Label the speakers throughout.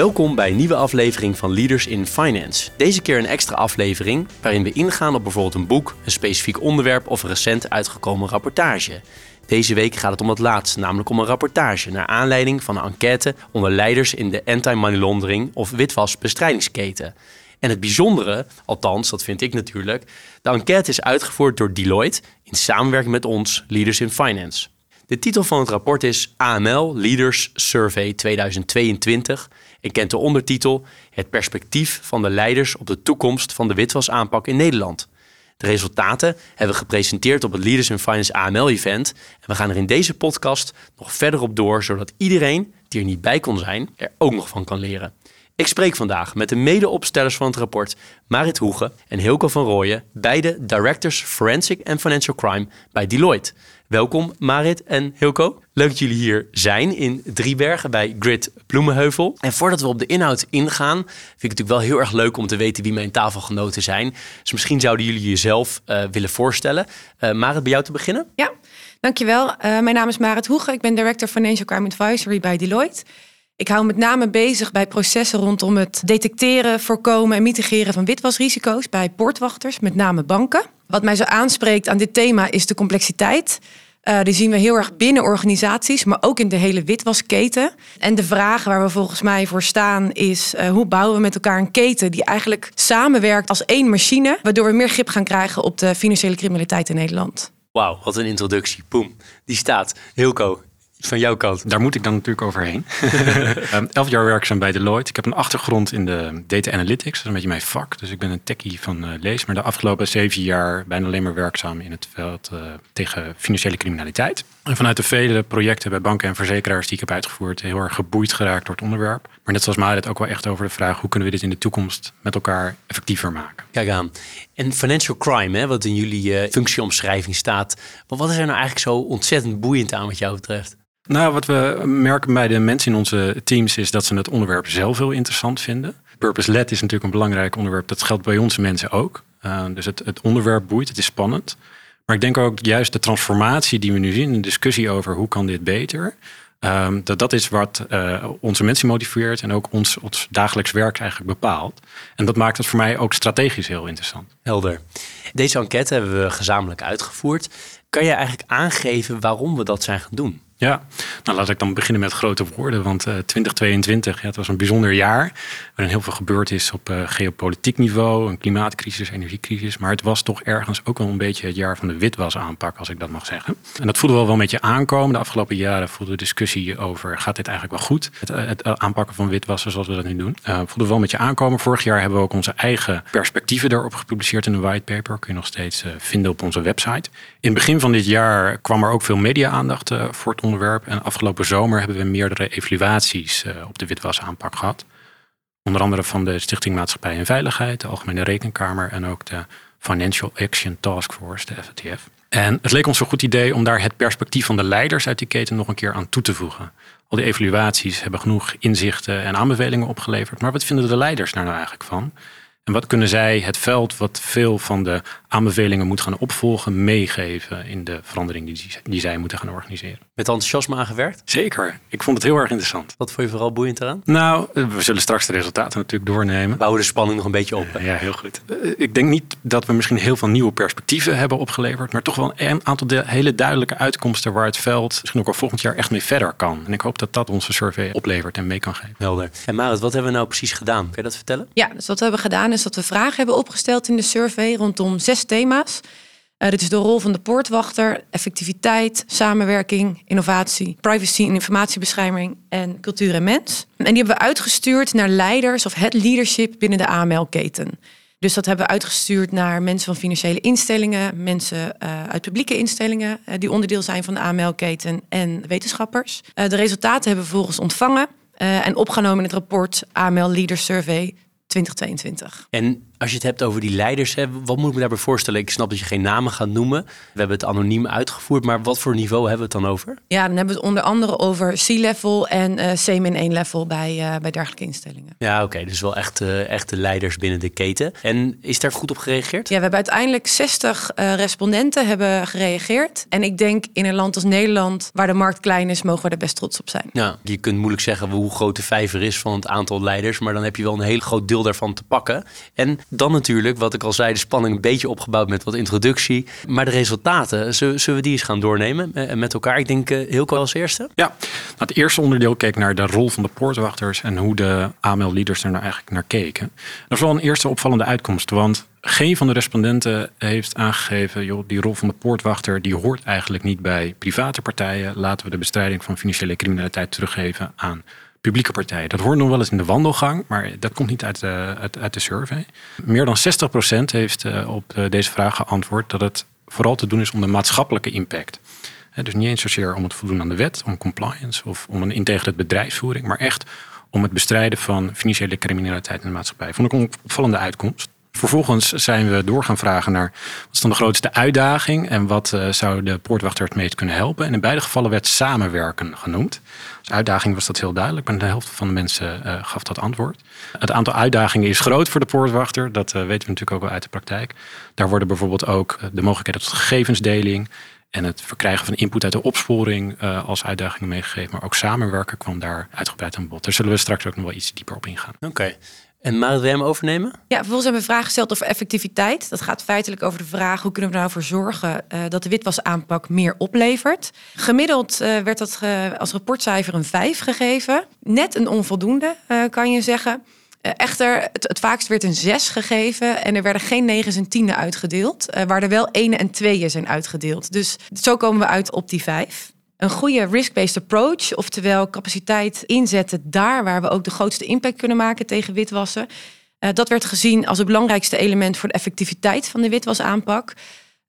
Speaker 1: Welkom bij een nieuwe aflevering van Leaders in Finance. Deze keer een extra aflevering waarin we ingaan op bijvoorbeeld een boek, een specifiek onderwerp of een recent uitgekomen rapportage. Deze week gaat het om het laatste, namelijk om een rapportage naar aanleiding van een enquête onder leiders in de anti-money laundering of witwasbestrijdingsketen. En het bijzondere, althans dat vind ik natuurlijk, de enquête is uitgevoerd door Deloitte in samenwerking met ons Leaders in Finance. De titel van het rapport is AML Leaders Survey 2022 en kent de ondertitel Het perspectief van de leiders op de toekomst van de witwasaanpak in Nederland. De resultaten hebben we gepresenteerd op het Leaders in Finance AML-event en we gaan er in deze podcast nog verder op door, zodat iedereen die er niet bij kon zijn, er ook nog van kan leren. Ik spreek vandaag met de medeopstellers van het rapport, Marit Hoege en Hilke van Rooyen, beide Directors Forensic and Financial Crime bij Deloitte. Welkom Marit en Hilco. Leuk dat jullie hier zijn in Driebergen bij Grid Bloemenheuvel. En voordat we op de inhoud ingaan, vind ik het natuurlijk wel heel erg leuk om te weten wie mijn tafelgenoten zijn. Dus misschien zouden jullie jezelf uh, willen voorstellen. Uh, Marit, bij jou te beginnen?
Speaker 2: Ja, dankjewel. Uh, mijn naam is Marit Hoege. Ik ben Director Financial Crime Advisory bij Deloitte. Ik hou met name bezig bij processen rondom het detecteren, voorkomen en mitigeren van witwasrisico's bij poortwachters, met name banken. Wat mij zo aanspreekt aan dit thema is de complexiteit. Uh, die zien we heel erg binnen organisaties, maar ook in de hele witwasketen. En de vraag waar we volgens mij voor staan is: uh, hoe bouwen we met elkaar een keten die eigenlijk samenwerkt als één machine, waardoor we meer grip gaan krijgen op de financiële criminaliteit in Nederland?
Speaker 1: Wauw, wat een introductie. Boom. Die staat. Hilco, van jouw kant?
Speaker 3: Daar moet ik dan natuurlijk overheen. um, elf jaar werkzaam bij Deloitte. Ik heb een achtergrond in de data analytics. Dat is een beetje mijn vak. Dus ik ben een techie van uh, lees. Maar de afgelopen zeven jaar bijna alleen maar werkzaam in het veld uh, tegen financiële criminaliteit. En vanuit de vele projecten bij banken en verzekeraars die ik heb uitgevoerd, heel erg geboeid geraakt door het onderwerp. Maar net zoals Marit ook wel echt over de vraag: hoe kunnen we dit in de toekomst met elkaar effectiever maken?
Speaker 1: Kijk aan. En financial crime, hè, wat in jullie uh, functieomschrijving staat. Maar wat is er nou eigenlijk zo ontzettend boeiend aan wat jou betreft?
Speaker 3: Nou, wat we merken bij de mensen in onze teams is dat ze het onderwerp zelf heel interessant vinden. Purpose-led is natuurlijk een belangrijk onderwerp. Dat geldt bij onze mensen ook. Uh, dus het, het onderwerp boeit, het is spannend. Maar ik denk ook juist de transformatie die we nu zien, een discussie over hoe kan dit beter. Um, dat dat is wat uh, onze mensen motiveert en ook ons, ons dagelijks werk eigenlijk bepaalt. En dat maakt het voor mij ook strategisch heel interessant.
Speaker 1: Helder. Deze enquête hebben we gezamenlijk uitgevoerd. Kan je eigenlijk aangeven waarom we dat zijn gaan doen?
Speaker 3: Ja, nou laat ik dan beginnen met grote woorden. Want uh, 2022, ja, het was een bijzonder jaar. Waarin heel veel gebeurd is op uh, geopolitiek niveau. Een klimaatcrisis, energiecrisis. Maar het was toch ergens ook wel een beetje het jaar van de witwasaanpak, als ik dat mag zeggen. En dat voelde wel wel een beetje aankomen. De afgelopen jaren voelde de discussie over, gaat dit eigenlijk wel goed? Het, uh, het aanpakken van witwassen zoals we dat nu doen. Uh, voelde wel een beetje aankomen. Vorig jaar hebben we ook onze eigen perspectieven daarop gepubliceerd in een whitepaper. Kun je nog steeds vinden op onze website. In het begin van dit jaar kwam er ook veel media-aandacht voor het En afgelopen zomer hebben we meerdere evaluaties uh, op de witwasaanpak gehad. Onder andere van de Stichting Maatschappij en Veiligheid, de Algemene Rekenkamer en ook de Financial Action Task Force, de FATF. En het leek ons een goed idee om daar het perspectief van de leiders uit die keten nog een keer aan toe te voegen. Al die evaluaties hebben genoeg inzichten en aanbevelingen opgeleverd. Maar wat vinden de leiders daar nou eigenlijk van? En wat kunnen zij het veld, wat veel van de aanbevelingen moet gaan opvolgen, meegeven in de verandering die, die zij moeten gaan organiseren?
Speaker 1: Met enthousiasme aangewerkt?
Speaker 3: Zeker. Ik vond het heel erg interessant.
Speaker 1: Wat vond je vooral boeiend eraan?
Speaker 3: Nou, we zullen straks de resultaten natuurlijk doornemen.
Speaker 1: Bouwen de spanning nog een beetje op.
Speaker 3: Ja, heel goed. Eh, ik denk niet dat we misschien heel veel nieuwe perspectieven hebben opgeleverd, maar toch wel een aantal hele duidelijke uitkomsten waar het veld misschien ook al volgend jaar echt mee verder kan. En ik hoop dat dat onze survey oplevert en mee kan geven.
Speaker 1: Helder. En Marit, wat hebben we nou precies gedaan? Kun je dat vertellen?
Speaker 2: Ja, dus wat we hebben gedaan is dat we vragen hebben opgesteld in de survey rondom zes thema's. Uh, dit is de rol van de poortwachter, effectiviteit, samenwerking, innovatie, privacy en informatiebescherming en cultuur en mens. En die hebben we uitgestuurd naar leiders of het leadership binnen de AML-keten. Dus dat hebben we uitgestuurd naar mensen van financiële instellingen, mensen uh, uit publieke instellingen uh, die onderdeel zijn van de AML-keten en wetenschappers. de resultaten hebben we vervolgens ontvangen. en opgenomen in het rapport AML Leaders Survey 2022.
Speaker 1: En als je het hebt over die leiders, hè, wat moet ik me daarbij voorstellen? Ik snap dat je geen namen gaat noemen. We hebben het anoniem uitgevoerd, maar wat voor niveau hebben we het dan over?
Speaker 2: Ja, dan hebben we het onder andere over C-level en uh, C-1 level bij, uh, bij dergelijke instellingen.
Speaker 1: Ja, oké. dus wel echt, uh, echte leiders binnen de keten. En is daar goed op gereageerd?
Speaker 2: Ja, we hebben uiteindelijk 60 respondenten hebben gereageerd. En ik denk in een land als Nederland, waar de markt klein is, mogen we er best trots op zijn.
Speaker 1: Ja, je kunt moeilijk zeggen hoe groot de vijver is van het aantal leiders, maar dan heb je wel een heel groot deel daarvan te pakken. En dan natuurlijk, wat ik al zei, de spanning een beetje opgebouwd met wat introductie. Maar de resultaten, zullen, we die eens gaan doornemen eh, met elkaar? Ik denk heel als eerste.
Speaker 3: Ja, nou, het eerste onderdeel keek naar de rol van de poortwachters en hoe de AML-leaders er nou eigenlijk naar keken. Dat is wel een eerste opvallende uitkomst, want geen van de respondenten heeft aangegeven, joh, die rol van de poortwachter die hoort eigenlijk niet bij private partijen. Laten we de bestrijding van financiële criminaliteit teruggeven aan publieke partijen. Dat hoort nog wel eens in de wandelgang, maar dat komt niet uit de, uit, uit de survey. Meer dan 60% heeft uh, op uh, deze vraag geantwoord dat het vooral te doen is om de maatschappelijke impact. Dus niet eens zozeer om het voldoen aan de wet, om compliance of om een integere bedrijfsvoering, maar echt om het bestrijden van financiële criminaliteit in de maatschappij. Vond ik een opvallende uitkomst. Vervolgens zijn we door gaan vragen naar wat is dan de grootste uitdaging en wat uh, zou de poortwachter het meest kunnen helpen. En in beide gevallen werd samenwerken genoemd. Als uitdaging was dat heel duidelijk, maar de helft van de mensen uh, gaf dat antwoord. Het aantal uitdagingen is groot voor de poortwachter, dat uh, weten we natuurlijk ook wel uit de praktijk. Daar worden bijvoorbeeld ook de mogelijkheden tot gegevensdeling en het verkrijgen van input uit de opsporing als uitdagingen meegegeven. Maar ook samenwerken kwam daar uitgebreid aan bod. Daar zullen we straks ook nog wel iets dieper op ingaan.
Speaker 1: Oké. En Marit, wil overnemen?
Speaker 2: Ja, vervolgens hebben we vragen gesteld over effectiviteit. Dat gaat feitelijk over de vraag hoe kunnen we er nou voor zorgen uh, dat de witwasaanpak meer oplevert. Gemiddeld uh, werd dat als rapportcijfer een 5 gegeven. Net een onvoldoende, kan je zeggen. echter, het, het, vaakst werd een 6 gegeven en er werden geen 9 en 10 uitgedeeld, waar er wel 1 en 2 zijn uitgedeeld. Dus zo komen we uit op die 5 een goede risk-based approach, oftewel capaciteit inzetten daar waar we ook de grootste impact kunnen maken tegen witwassen. Uh, dat werd gezien als het belangrijkste element voor de effectiviteit van de witwasaanpak.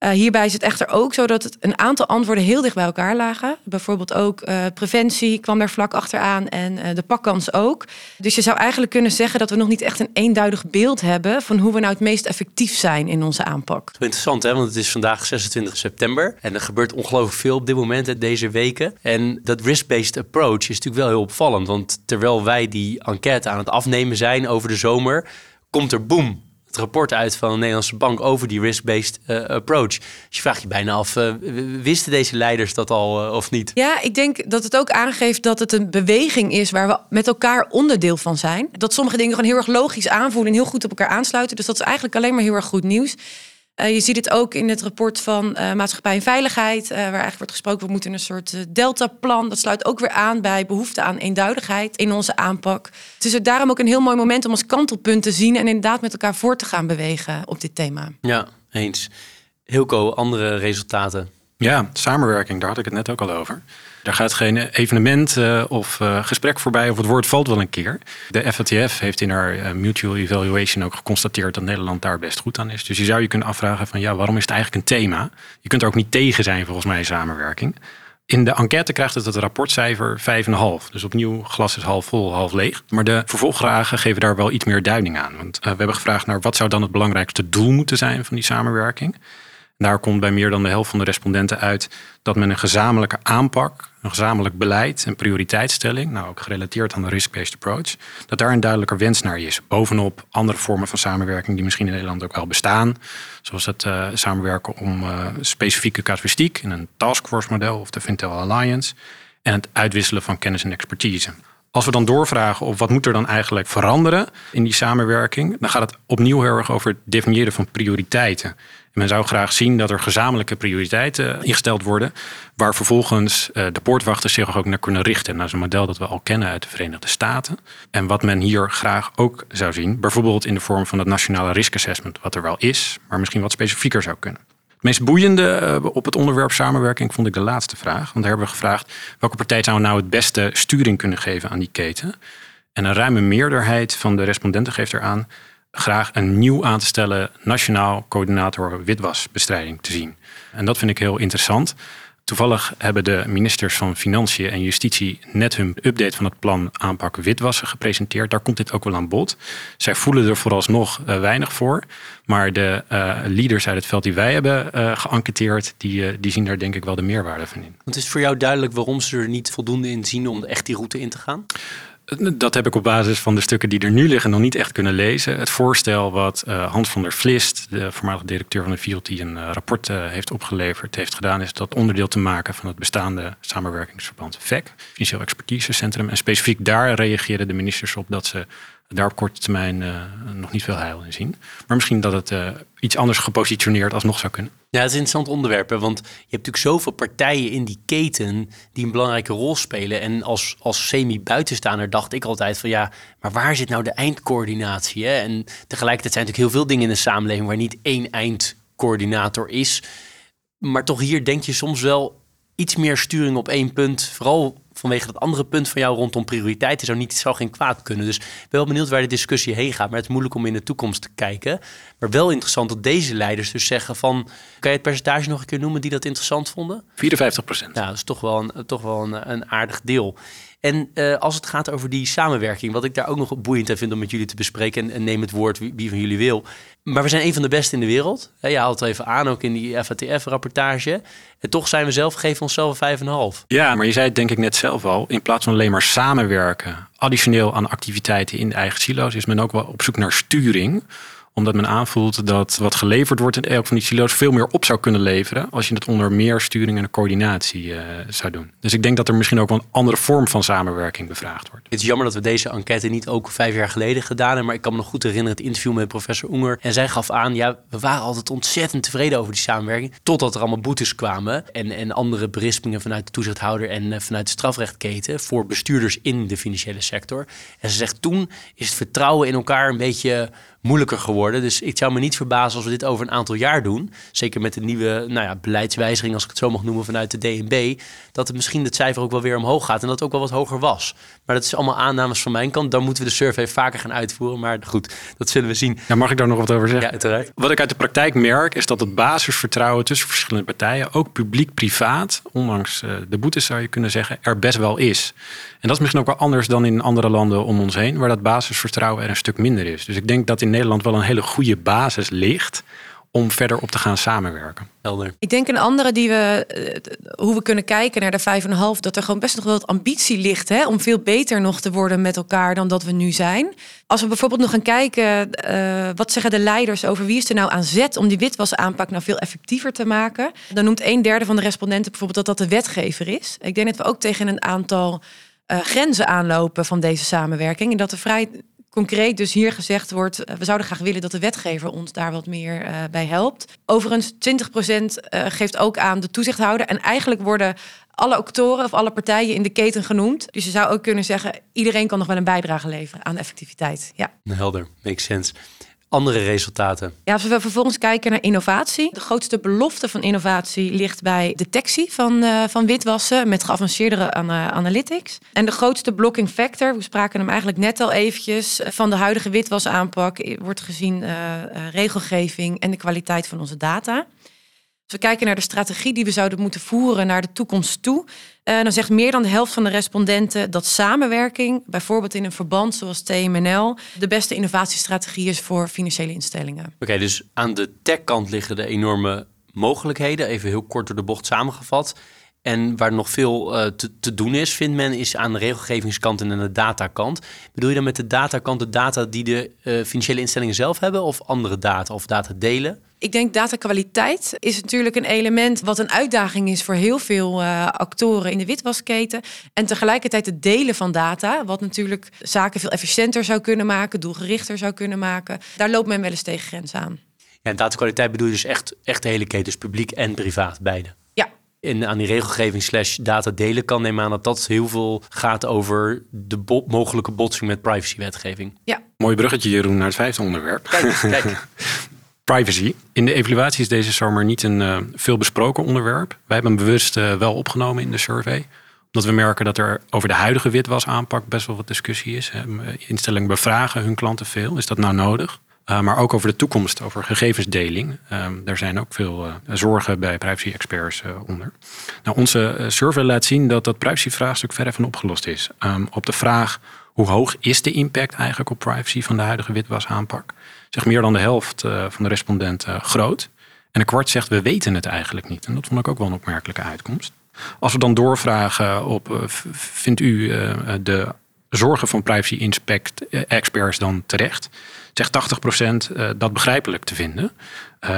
Speaker 2: Uh, hierbij is het echter ook zo dat het een aantal antwoorden heel dicht bij elkaar lagen. Bijvoorbeeld ook uh, preventie kwam daar vlak achteraan en uh, de pakkans ook. Dus je zou eigenlijk kunnen zeggen dat we nog niet echt een eenduidig beeld hebben van hoe we nou het meest effectief zijn in onze aanpak.
Speaker 1: Interessant hè, want het is vandaag 26 september en er gebeurt ongelooflijk veel op dit moment deze weken. En dat risk-based approach is natuurlijk wel heel opvallend, want terwijl wij die enquête aan het afnemen zijn over de zomer, komt er boom het rapport uit van de Nederlandse bank over die risk-based uh, approach. Dus je vraagt je bijna af, uh, wisten deze leiders dat al uh, of niet?
Speaker 2: Ja, ik denk dat het ook aangeeft dat het een beweging is waar we met elkaar onderdeel van zijn. Dat sommige dingen gewoon heel erg logisch aanvoelen en heel goed op elkaar aansluiten. Dus dat is eigenlijk alleen maar heel erg goed nieuws. Uh, je ziet het ook in het rapport van uh, Maatschappij en Veiligheid, uh, waar eigenlijk wordt gesproken, we moeten een soort deltaplan. Dat sluit ook weer aan bij behoefte aan eenduidigheid in onze aanpak. Het is daarom ook een heel mooi moment om als kantelpunt te zien en inderdaad met elkaar voor te gaan bewegen op dit thema.
Speaker 1: Ja, eens. Hilco, andere resultaten?
Speaker 3: Ja, samenwerking, daar had ik het net ook al over. Daar gaat geen evenement uh, of uh, gesprek voorbij of het woord valt wel een keer. De FATF heeft in haar uh, mutual evaluation ook geconstateerd dat Nederland daar best goed aan is. Dus je zou je kunnen afvragen van ja, waarom is het eigenlijk een thema? Je kunt er ook niet tegen zijn volgens mij samenwerking. In de enquête krijgt het het rapportcijfer 5,5. Dus opnieuw, glas is half vol, half leeg. Maar de vervolgvragen geven daar wel iets meer duiding aan. Want we hebben gevraagd naar wat zou dan het belangrijkste doel moeten zijn van die samenwerking. Daar komt bij meer dan de helft van de respondenten uit dat men een gezamenlijke aanpak, een gezamenlijk beleid en prioriteitsstelling, nou ook gerelateerd aan de risk-based approach, dat daar een duidelijker wens naar is. Bovenop andere vormen van samenwerking die misschien in Nederland ook wel bestaan, zoals het uh, samenwerken om uh, specifieke casuïstiek in een taskforce model of de Fintel Alliance en het uitwisselen van kennis en expertise. Als we dan doorvragen op wat moet er dan eigenlijk veranderen in die samenwerking, dan gaat het opnieuw heel erg over het definiëren van prioriteiten. Men zou graag zien dat er gezamenlijke prioriteiten ingesteld worden, waar vervolgens eh, de poortwachters zich ook naar kunnen richten. Dat is een model dat we al kennen uit de Verenigde Staten. En wat men hier graag ook zou zien, bijvoorbeeld in de vorm van het nationale risk assessment, wat er wel is, maar misschien wat specifieker zou kunnen. Het meest boeiende eh, op het onderwerp samenwerking vond ik de laatste vraag. Want daar hebben we gevraagd welke partij zou nou het beste sturing kunnen geven aan die keten. En een ruime meerderheid van de respondenten geeft eraan graag een nieuw aan te stellen nationaal coördinator witwasbestrijding te zien. En dat vind ik heel interessant. Toevallig hebben de ministers van Financiën en Justitie net hun update van het plan aanpak witwassen gepresenteerd. Daar komt dit ook wel aan bod. Zij voelen er vooralsnog uh, weinig voor. Maar de uh, leaders uit het veld die wij hebben uh, geënquêteerd, die, die zien daar denk ik wel de meerwaarde van in.
Speaker 1: Want is voor jou duidelijk waarom ze er niet voldoende in zien om echt die route in te gaan?
Speaker 3: Dat heb ik op basis van de stukken die er nu liggen nog niet echt kunnen lezen. Het voorstel wat uh, Hans van der Vlist, de voormalige directeur van de Field, die een uh, rapport uh, heeft opgeleverd, heeft gedaan, is dat onderdeel te maken van het bestaande samenwerkingsverband VEC, Financieel Expertisecentrum. En specifiek daar reageerden de ministers op dat ze daar op korte termijn nog niet veel heil in zien. Maar misschien dat het iets anders gepositioneerd alsnog zou kunnen.
Speaker 1: Ja, het is een interessant onderwerp. Want je hebt natuurlijk zoveel partijen in die keten die een belangrijke rol spelen. En als, als semi-buitenstaander dacht ik altijd van ja, maar waar zit nou de eindcoördinatie? Hè? En tegelijkertijd zijn natuurlijk heel veel dingen in de samenleving waar niet één eindcoördinator is. Maar toch hier denk je soms wel iets meer sturing op één punt. Vooral vanwege dat andere punt van jou rondom prioriteiten zou, niet, zou geen kwaad kunnen. Dus ik ben wel benieuwd waar de discussie heen gaat. Maar het is moeilijk om in de toekomst te kijken. Maar wel interessant dat deze leiders dus zeggen van... Kan je het percentage nog een keer noemen die dat interessant vonden?
Speaker 3: 54 procent.
Speaker 1: Ja, dat is toch wel een, toch wel een, een aardig deel. En uh, als het gaat over die samenwerking, wat ik daar ook nog boeiend vind om met jullie te bespreken, en, neem het woord wie, van jullie wil. Maar we zijn een van de beste in de wereld. je haalt even aan, ook in die FATF-rapportage. En toch zijn we zelf, geven onszelf een 5,5.
Speaker 3: Ja, maar je zei het denk ik net zelf al. In plaats van alleen maar samenwerken, additioneel aan activiteiten in de eigen silo's, is men ook wel op zoek naar sturing omdat men aanvoelt dat wat geleverd wordt in elk van die silo's veel meer op zou kunnen leveren als je het onder meer sturing en coördinatie uh, zou doen. Dus ik denk dat er misschien ook wel een andere vorm van samenwerking bevraagd wordt.
Speaker 1: Het is jammer dat we deze enquête niet ook vijf jaar geleden gedaan hebben, maar ik kan me nog goed herinneren het interview met professor Unger. En zij gaf aan, ja, we waren altijd ontzettend tevreden over die samenwerking, totdat er allemaal boetes kwamen en, en andere berispingen vanuit de toezichthouder en uh, vanuit de strafrechtketen voor bestuurders in de financiële sector. En ze zegt toen is het vertrouwen in elkaar een beetje moeilijker geworden. Dus ik zou me niet verbazen als we dit over een aantal jaar doen. Zeker met de nieuwe nou ja, beleidswijziging, als ik het zo mag noemen, vanuit de DNB. Dat het misschien het cijfer ook wel weer omhoog gaat en dat het ook wel wat hoger was. Maar dat is allemaal aannames van mijn kant. Dan moeten we de survey vaker gaan uitvoeren. Maar goed, dat zullen we zien.
Speaker 3: Ja, mag ik daar nog wat over zeggen?
Speaker 1: Ja, uiteraard.
Speaker 3: Wat ik uit de praktijk merk, is dat het basisvertrouwen tussen verschillende partijen, ook publiek-privaat, ondanks eh, de boetes zou je kunnen zeggen, er best wel is. En dat is misschien ook wel anders dan in andere landen om ons heen, waar dat basisvertrouwen er een stuk minder is. Dus ik denk dat in Nederland wel een hele goede basis ligt om verder op te gaan samenwerken.
Speaker 1: Helder.
Speaker 2: Ik denk een andere die we, uh, hoe we kunnen kijken naar de 5,5, dat er gewoon best nog wel wat ambitie ligt hè, om veel beter nog te worden met elkaar dan dat we nu zijn. Als we bijvoorbeeld nog gaan kijken, uh, wat zeggen de leiders over wie is er nou aan zet om die witwasaanpak nou veel effectiever te maken, dan noemt een derde van de respondenten bijvoorbeeld dat dat de wetgever is. Ik denk dat we ook tegen een aantal uh, grenzen aanlopen van deze samenwerking en dat er vrij concreet dus hier gezegd wordt, uh, we zouden graag willen dat de wetgever ons daar wat meer uh, bij helpt. Overigens, 20% uh, geeft ook aan de toezichthouder. En eigenlijk worden alle actoren of alle partijen in de keten genoemd. Dus je zou ook kunnen zeggen, iedereen kan nog wel een bijdrage leveren aan effectiviteit. Ja.
Speaker 1: Helder, makes sense andere resultaten?
Speaker 2: Ja, als we vervolgens kijken naar innovatie. De grootste belofte van innovatie ligt bij detectie van, uh, van witwassen met geavanceerdere ana analytics. En de grootste blocking factor, we spraken hem eigenlijk net al eventjes, van de huidige witwasaanpak wordt gezien uh, uh, regelgeving en de kwaliteit van onze data. We kijken naar de strategie die we zouden moeten voeren naar de toekomst toe, uh, dan zegt meer dan de helft van de respondenten dat samenwerking, bijvoorbeeld in een verband zoals TMNL, de beste innovatiestrategie is voor financiële instellingen. Oké,
Speaker 1: dus aan de tech-kant liggen de enorme mogelijkheden, even heel kort door de bocht samengevat. En waar nog veel uh, te, te, doen is, vindt men, is aan de regelgevingskant en aan de datakant. Bedoel je dan met de datakant de data die de uh, financiële instellingen zelf hebben of andere data of data delen?
Speaker 2: Ik denk datakwaliteit is natuurlijk een element wat een uitdaging is voor heel veel uh, actoren in de witwasketen. En tegelijkertijd het delen van data, wat natuurlijk zaken veel efficiënter zou kunnen maken, doelgerichter zou kunnen maken. Daar loopt men wel eens tegen grens aan.
Speaker 1: Ja, en datakwaliteit bedoel je dus echt, echt de hele keten, dus publiek en privaat, beide? In, aan die regelgeving slash data delen kan nemen aan dat dat heel veel gaat over de bo mogelijke botsing met privacywetgeving.
Speaker 2: Ja.
Speaker 3: Mooi bruggetje Jeroen naar het vijfde onderwerp.
Speaker 1: Kijk, kijk.
Speaker 3: Privacy. In de evaluatie is deze zomer niet een uh, veel besproken onderwerp. Wij hebben hem bewust uh, wel opgenomen in de survey. Omdat we merken dat er over de huidige witwasaanpak best wel wat discussie is. Instellingen bevragen hun klanten veel. Is dat nou nodig? Maar ook over de toekomst, over gegevensdeling. Um, daar zijn ook veel zorgen bij privacy-experts onder. Nou, onze survey laat zien dat dat privacy-vraagstuk verder van opgelost is. Um, op de vraag hoe hoog is de impact eigenlijk op privacy van de huidige witwasaanpak, zegt meer dan de helft van de respondenten groot. En een kwart zegt we weten het eigenlijk niet. En dat vond ik ook wel een opmerkelijke uitkomst. Als we dan doorvragen op, vindt u de zorgen van privacy experts dan terecht? Zegt 80% uh, dat begrijpelijk te vinden.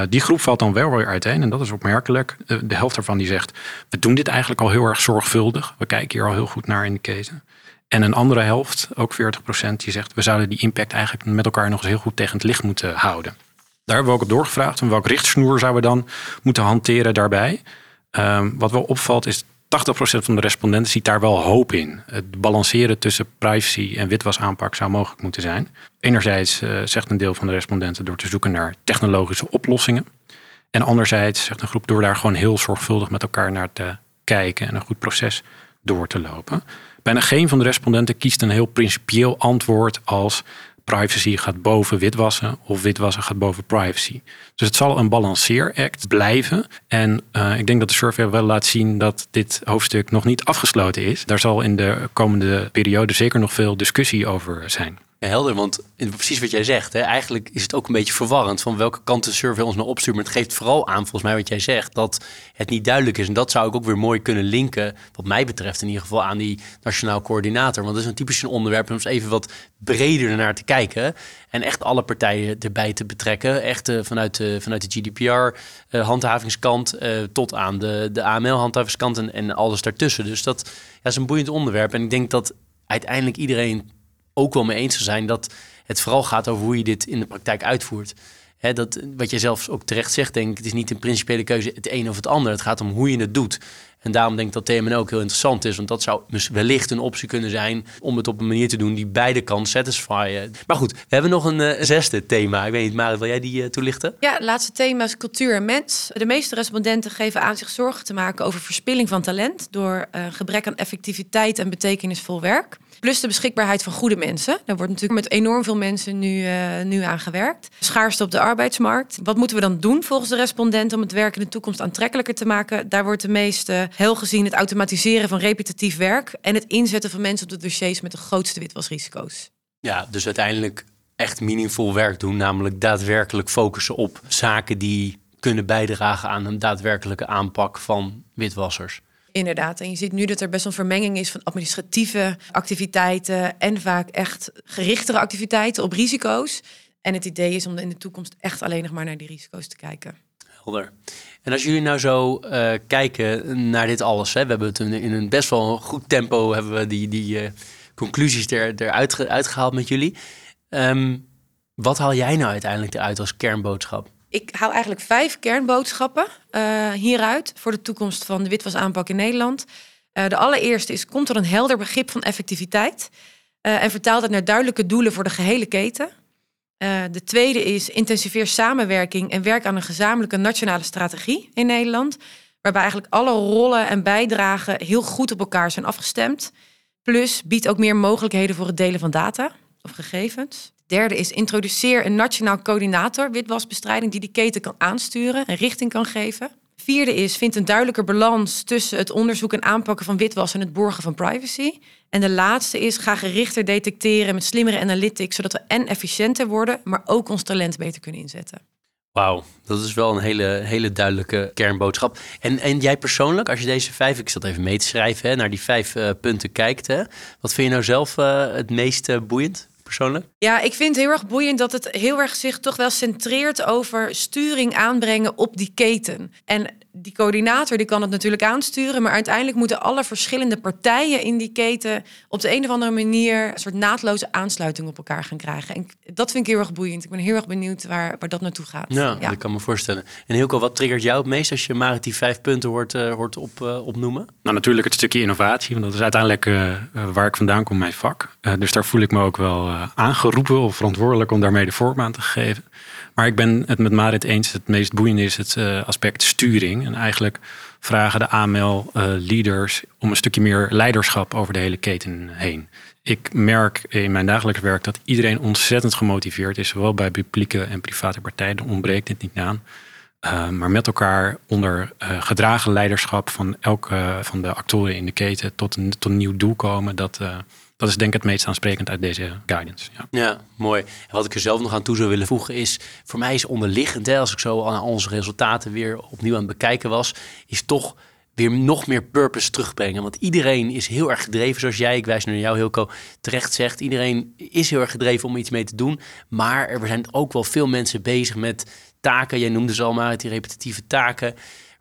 Speaker 3: die groep valt dan wel weer uiteen en dat is opmerkelijk. de helft daarvan die zegt, we doen dit eigenlijk al heel erg zorgvuldig. We kijken hier al heel goed naar in de keten. En een andere helft, ook 40%, die zegt, we zouden die impact eigenlijk met elkaar nog eens heel goed tegen het licht moeten houden. Daar hebben we ook op doorgevraagd. En welk richtsnoer zouden we dan moeten hanteren daarbij? Um, wat wel opvalt is 80% van de respondenten ziet daar wel hoop in. Het balanceren tussen privacy en witwasaanpak zou mogelijk moeten zijn. Enerzijds uh, zegt een deel van de respondenten door te zoeken naar technologische oplossingen. En anderzijds zegt een groep door daar gewoon heel zorgvuldig met elkaar naar te kijken en een goed proces door te lopen. Bijna geen van de respondenten kiest een heel principieel antwoord als privacy gaat boven witwassen of witwassen gaat boven privacy. Dus het zal een balanceeract blijven. En uh, ik denk dat de survey wel laat zien dat dit hoofdstuk nog niet afgesloten is. Daar zal in de komende periode zeker nog veel discussie over zijn
Speaker 1: helder, want precies wat jij zegt. Hè, eigenlijk is het ook een beetje verwarrend van welke kant de survey ons nou opstuurt. Maar het geeft vooral aan, volgens mij, wat jij zegt, dat het niet duidelijk is. En dat zou ik ook weer mooi kunnen linken, wat mij betreft in ieder geval, aan die nationaal coördinator. Want dat is een typisch een onderwerp om eens even wat breder naar te kijken. En echt alle partijen erbij te betrekken. Echt uh, vanuit, de, vanuit de GDPR-handhavingskant uh, uh, tot aan de, de AML-handhavingskant en, en alles daartussen. Dus dat ja, is een boeiend onderwerp. En ik denk dat uiteindelijk iedereen ook wel mee eens te zijn dat het vooral gaat over hoe je dit in de praktijk uitvoert. Dat, wat jij zelfs ook terecht zegt, denk ik, het is niet een principiële keuze het een of het ander. Het gaat om hoe je het doet. En daarom denk ik dat TMN ook heel interessant is. Want dat zou wellicht een optie kunnen zijn om het op een manier te doen die beide kan satisfyen. Maar goed, we hebben nog een uh, zesde thema. Ik weet niet, Marit, wil jij die uh, toelichten?
Speaker 2: Ja, het laatste thema is cultuur en mens. De meeste respondenten geven aan zich zorgen te maken over verspilling van talent door uh, gebrek aan effectiviteit en betekenisvol werk. Plus de beschikbaarheid van goede mensen. Daar wordt natuurlijk met enorm veel mensen nu, uh, nu aan gewerkt. Schaarste op de arbeidsmarkt. Wat moeten we dan doen volgens de respondenten om het werk in de toekomst aantrekkelijker te maken? Daar wordt de meeste heel gezien het automatiseren van repetitief werk en het inzetten van mensen op de dossiers met de grootste witwasrisico's.
Speaker 1: Ja, dus uiteindelijk echt meaningful werk doen, namelijk daadwerkelijk focussen op zaken die kunnen bijdragen aan een daadwerkelijke aanpak van witwassers.
Speaker 2: Inderdaad. En je ziet nu dat er best wel een vermenging is van administratieve activiteiten en vaak echt gerichtere activiteiten op risico's. En het idee is om in de toekomst echt alleen nog maar naar die risico's te kijken.
Speaker 1: Helder. En als jullie nou zo uh, kijken naar dit alles, hè, we hebben het in een best wel goed tempo hebben we die, die uh, conclusies er, eruit uitgehaald met jullie. Um, wat haal jij nou uiteindelijk eruit als kernboodschap?
Speaker 2: Ik hou eigenlijk vijf kernboodschappen uh, hieruit voor de toekomst van de witwasaanpak in Nederland. de allereerste is, komt er een helder begrip van effectiviteit en vertaalt het naar duidelijke doelen voor de gehele keten. De tweede is intensiveer samenwerking en werk aan een gezamenlijke nationale strategie in Nederland. Waarbij eigenlijk alle rollen en bijdragen heel goed op elkaar zijn afgestemd. Plus biedt ook meer mogelijkheden voor het delen van data of gegevens. De derde is introduceer een nationaal coördinator witwasbestrijding die die keten kan aansturen en richting kan geven. Vierde is, vind een duidelijker balans tussen het onderzoek en aanpakken van witwas en het borgen van privacy. En de laatste is, ga gerichter detecteren met slimmere analytics, zodat we en efficiënter worden, maar ook ons talent beter kunnen inzetten.
Speaker 1: Wauw, dat is wel een hele, hele duidelijke kernboodschap. En, en jij persoonlijk, als je deze vijf, ik zat even mee te schrijven, hè, naar die vijf uh, punten kijkt, wat vind je nou zelf uh, het meest uh, boeiend? Persoonlijk?
Speaker 2: Ja, ik vind het heel erg boeiend dat het heel erg zich toch wel centreert over sturing aanbrengen op die keten. En die coördinator die kan het natuurlijk aansturen, maar uiteindelijk moeten alle verschillende partijen in die keten op de een of andere manier een soort naadloze aansluiting op elkaar gaan krijgen. En dat vind ik heel erg boeiend. Ik ben heel erg benieuwd waar, waar dat naartoe gaat.
Speaker 1: Ja, ja. ik kan me voorstellen. En Hilco, wat triggert jou het meest als je maar die vijf punten hoort, uh, hoort op, uh, opnoemen?
Speaker 3: Nou, natuurlijk het stukje innovatie, want dat is uiteindelijk uh, waar ik vandaan kom, mijn vak. dus daar voel ik me ook wel aangeroepen of verantwoordelijk om daarmee de vorm aan te geven. Maar ik ben het met Marit eens. Het meest boeiende is het uh, aspect sturing. En eigenlijk vragen de AML-leaders om een stukje meer leiderschap over de hele keten heen. Ik merk in mijn dagelijks werk dat iedereen ontzettend gemotiveerd is, zowel bij publieke en private partijen. Er ontbreekt dit niet aan. Uh, maar met elkaar onder uh, gedragen leiderschap van elke van de actoren in de keten tot een, tot een nieuw doel komen. Dat, uh, dat is denk ik het meest aansprekend uit deze guidance.
Speaker 1: Ja. ja, mooi. En wat ik er zelf nog aan toe zou willen voegen is, voor mij is onderliggend, als ik zo aan onze resultaten weer opnieuw aan het bekijken was, is toch weer nog meer purpose terugbrengen. Want iedereen is heel erg gedreven, zoals jij, ik wijs naar jou Hilco, terecht zegt. Iedereen is heel erg gedreven om iets mee te doen. Maar er zijn ook wel veel mensen bezig met taken. Jij noemde ze al maar, die repetitieve taken.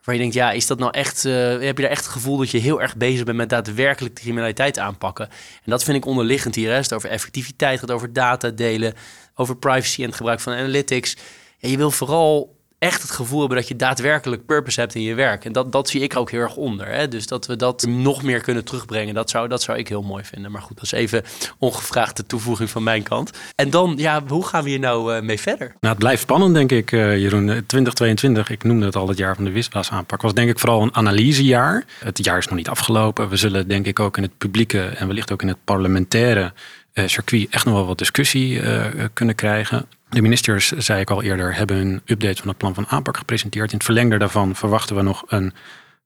Speaker 1: Waar je denkt, ja, is dat nou echt, uh, heb je daar echt het gevoel dat je heel erg bezig bent met daadwerkelijk de criminaliteit aanpakken? En dat vind ik onderliggend hier. Hè. Over effectiviteit, het over data delen, over privacy en het gebruik van analytics. En je wil vooral echt het gevoel hebben dat je daadwerkelijk purpose hebt in je werk. En dat, dat zie ik ook heel erg onder. Hè? Dus dat we dat nog meer kunnen terugbrengen, dat zou, dat zou ik heel mooi vinden. Maar goed, dat is even ongevraagde toevoeging van mijn kant. En dan, ja, hoe gaan we hier nou uh, mee verder?
Speaker 3: Nou, het blijft spannend, denk ik, uh, Jeroen. 2022, ik noemde het al het jaar van de wiswas aanpak, was denk ik vooral een analysejaar. Het jaar is nog niet afgelopen. We zullen denk ik ook in het publieke en wellicht ook in het parlementaire circuit echt nog wel wat discussie kunnen krijgen. De ministers, zei ik al eerder, hebben een update van het plan van aanpak gepresenteerd. In het verlengde daarvan verwachten we nog een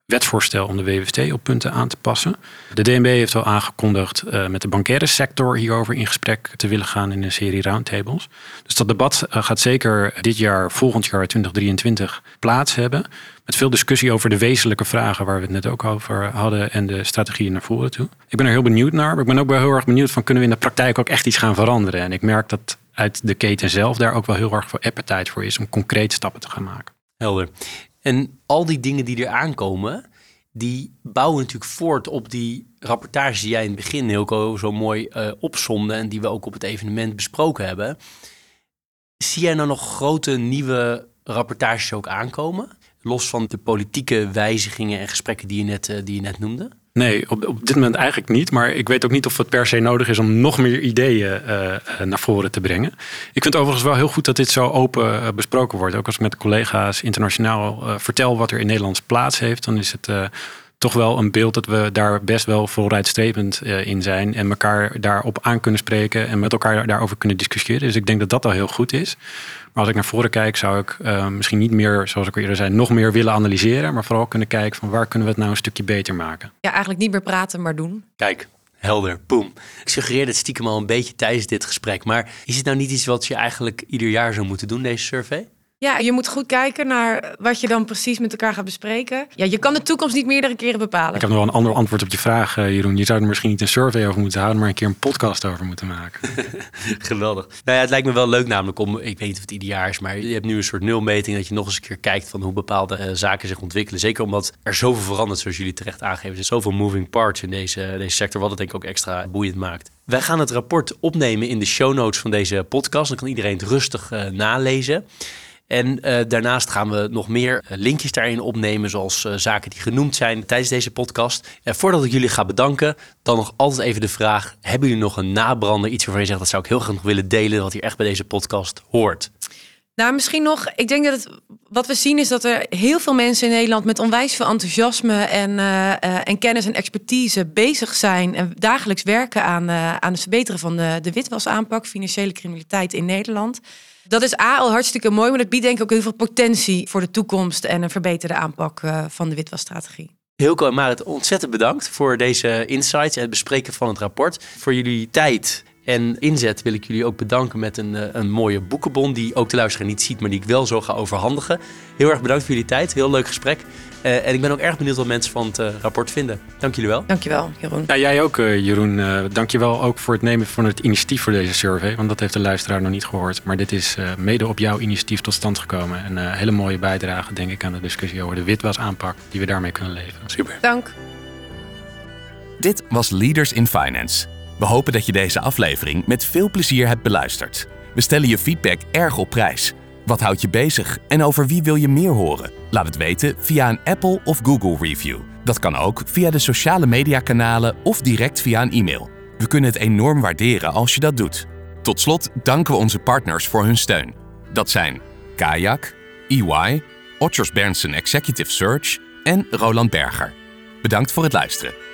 Speaker 3: wetsvoorstel om de WWT op punten aan te passen. De DNB heeft al aangekondigd uh, met de bankaire sector hierover in gesprek te willen gaan in een serie roundtables. Dus dat debat uh, gaat zeker dit jaar, volgend jaar 2023, plaats hebben. Met veel discussie over de wezenlijke vragen waar we het net ook over hadden en de strategieën naar voren toe. Ik ben er heel benieuwd naar, maar ik ben ook wel heel erg benieuwd van kunnen we in de praktijk ook echt iets gaan veranderen. En ik merk dat uit de keten zelf daar ook wel heel erg veel appetite voor is om concreet stappen te gaan maken.
Speaker 1: Helder. En al die dingen die er aankomen, die bouwen natuurlijk voort op die rapportage die jij in het begin heel zo mooi uh, opzomde en die we ook op het evenement besproken hebben. Zie jij nou nog grote nieuwe rapportages ook aankomen? Los van de politieke wijzigingen en gesprekken die je net, uh, die je net noemde?
Speaker 3: Nee, op, op dit moment eigenlijk niet. Maar ik weet ook niet of het per se nodig is om nog meer ideeën uh, naar voren te brengen. Ik vind het overigens wel heel goed dat dit zo open uh, besproken wordt. Ook als ik met collega's internationaal vertel wat er in Nederlands plaats heeft, dan is het toch wel een beeld dat we daar best wel vooruitstrevend in zijn. En elkaar daarop aan kunnen spreken en met elkaar daarover kunnen discussiëren. Dus ik denk dat dat al heel goed is. Maar als ik naar voren kijk, zou ik uh, misschien niet meer, zoals ik al eerder zei, nog meer willen analyseren. Maar vooral kunnen kijken van waar kunnen we het nou een stukje beter maken.
Speaker 2: Ja, eigenlijk niet meer praten, maar doen.
Speaker 1: Kijk, helder, boom. Ik suggereer het stiekem al een beetje tijdens dit gesprek. Maar is het nou niet iets wat je eigenlijk ieder jaar zou moeten doen, deze survey?
Speaker 2: Ja, je moet goed kijken naar wat je dan precies met elkaar gaat bespreken. Ja, je kan de toekomst niet meerdere keren bepalen.
Speaker 3: Ik heb nog wel een ander antwoord op je vraag, uh, Jeroen. Je zou er misschien niet een survey over moeten houden, maar een keer een podcast over moeten maken.
Speaker 1: Geweldig. Nou ja, het lijkt me wel leuk namelijk om, ik weet niet of het ieder jaar is, maar je hebt nu een soort nulmeting dat je nog eens een keer kijkt van hoe bepaalde uh, zaken zich ontwikkelen. Zeker omdat er zoveel verandert, zoals jullie terecht aangeven. Er zijn zoveel moving parts in deze, deze sector, wat het denk ik ook extra boeiend maakt. Wij gaan het rapport opnemen in de show notes van deze podcast. Dan kan iedereen het rustig uh, nalezen. En uh, daarnaast gaan we nog meer uh, linkjes daarin opnemen, zoals uh, zaken die genoemd zijn tijdens deze podcast. En voordat ik jullie ga bedanken, dan nog altijd even de vraag: hebben jullie nog een nabrander, iets waarvan je zegt dat zou ik heel graag nog willen delen, wat hier echt bij deze podcast hoort?
Speaker 2: Nou, misschien nog. Ik denk dat het, wat we zien is dat er heel veel mensen in Nederland met onwijs veel enthousiasme en, en kennis en expertise bezig zijn en dagelijks werken aan, aan het verbeteren van de, de witwasaanpak, financiële criminaliteit in Nederland. Dat is A al hartstikke mooi, maar dat biedt denk ik ook heel veel potentie voor de toekomst en een verbeterde aanpak uh, van de witwasstrategie.
Speaker 1: Hilco en Marit, ontzettend bedankt voor deze insights en het bespreken van het rapport. Voor jullie tijd en inzet wil ik jullie ook bedanken met een, eh, een mooie boekenbon die ook de luisteraar niet ziet, maar die ik wel zo ga overhandigen. Heel erg bedankt voor jullie tijd. Heel leuk gesprek. Uh, en ik ben ook erg benieuwd wat mensen van het uh, rapport vinden. Dank jullie wel.
Speaker 2: Dankjewel, Jeroen.
Speaker 3: Ja, jij ook, uh, Jeroen. Uh, dankjewel ook voor het nemen van het initiatief voor deze survey. Want dat heeft de luisteraar nog niet gehoord. Maar dit is mede op jouw initiatief tot stand gekomen. En een hele mooie bijdrage, denk ik, aan de discussie over de witwasaanpak die we daarmee kunnen leveren.
Speaker 1: Super.
Speaker 2: Dank.
Speaker 4: Dit was Leaders in Finance. We hopen dat je deze aflevering met veel plezier hebt beluisterd. We stellen je feedback erg op prijs. Wat houdt je bezig en over wie wil je meer horen? Laat het weten via een Apple of Google review. Dat kan ook via de sociale mediakanalen of direct via een e-mail. We kunnen het enorm waarderen als je dat doet. Tot slot danken we onze partners voor hun steun. Dat zijn Kayak, EY, Otters Berndsen Executive Search en Roland Berger. Bedankt voor het luisteren.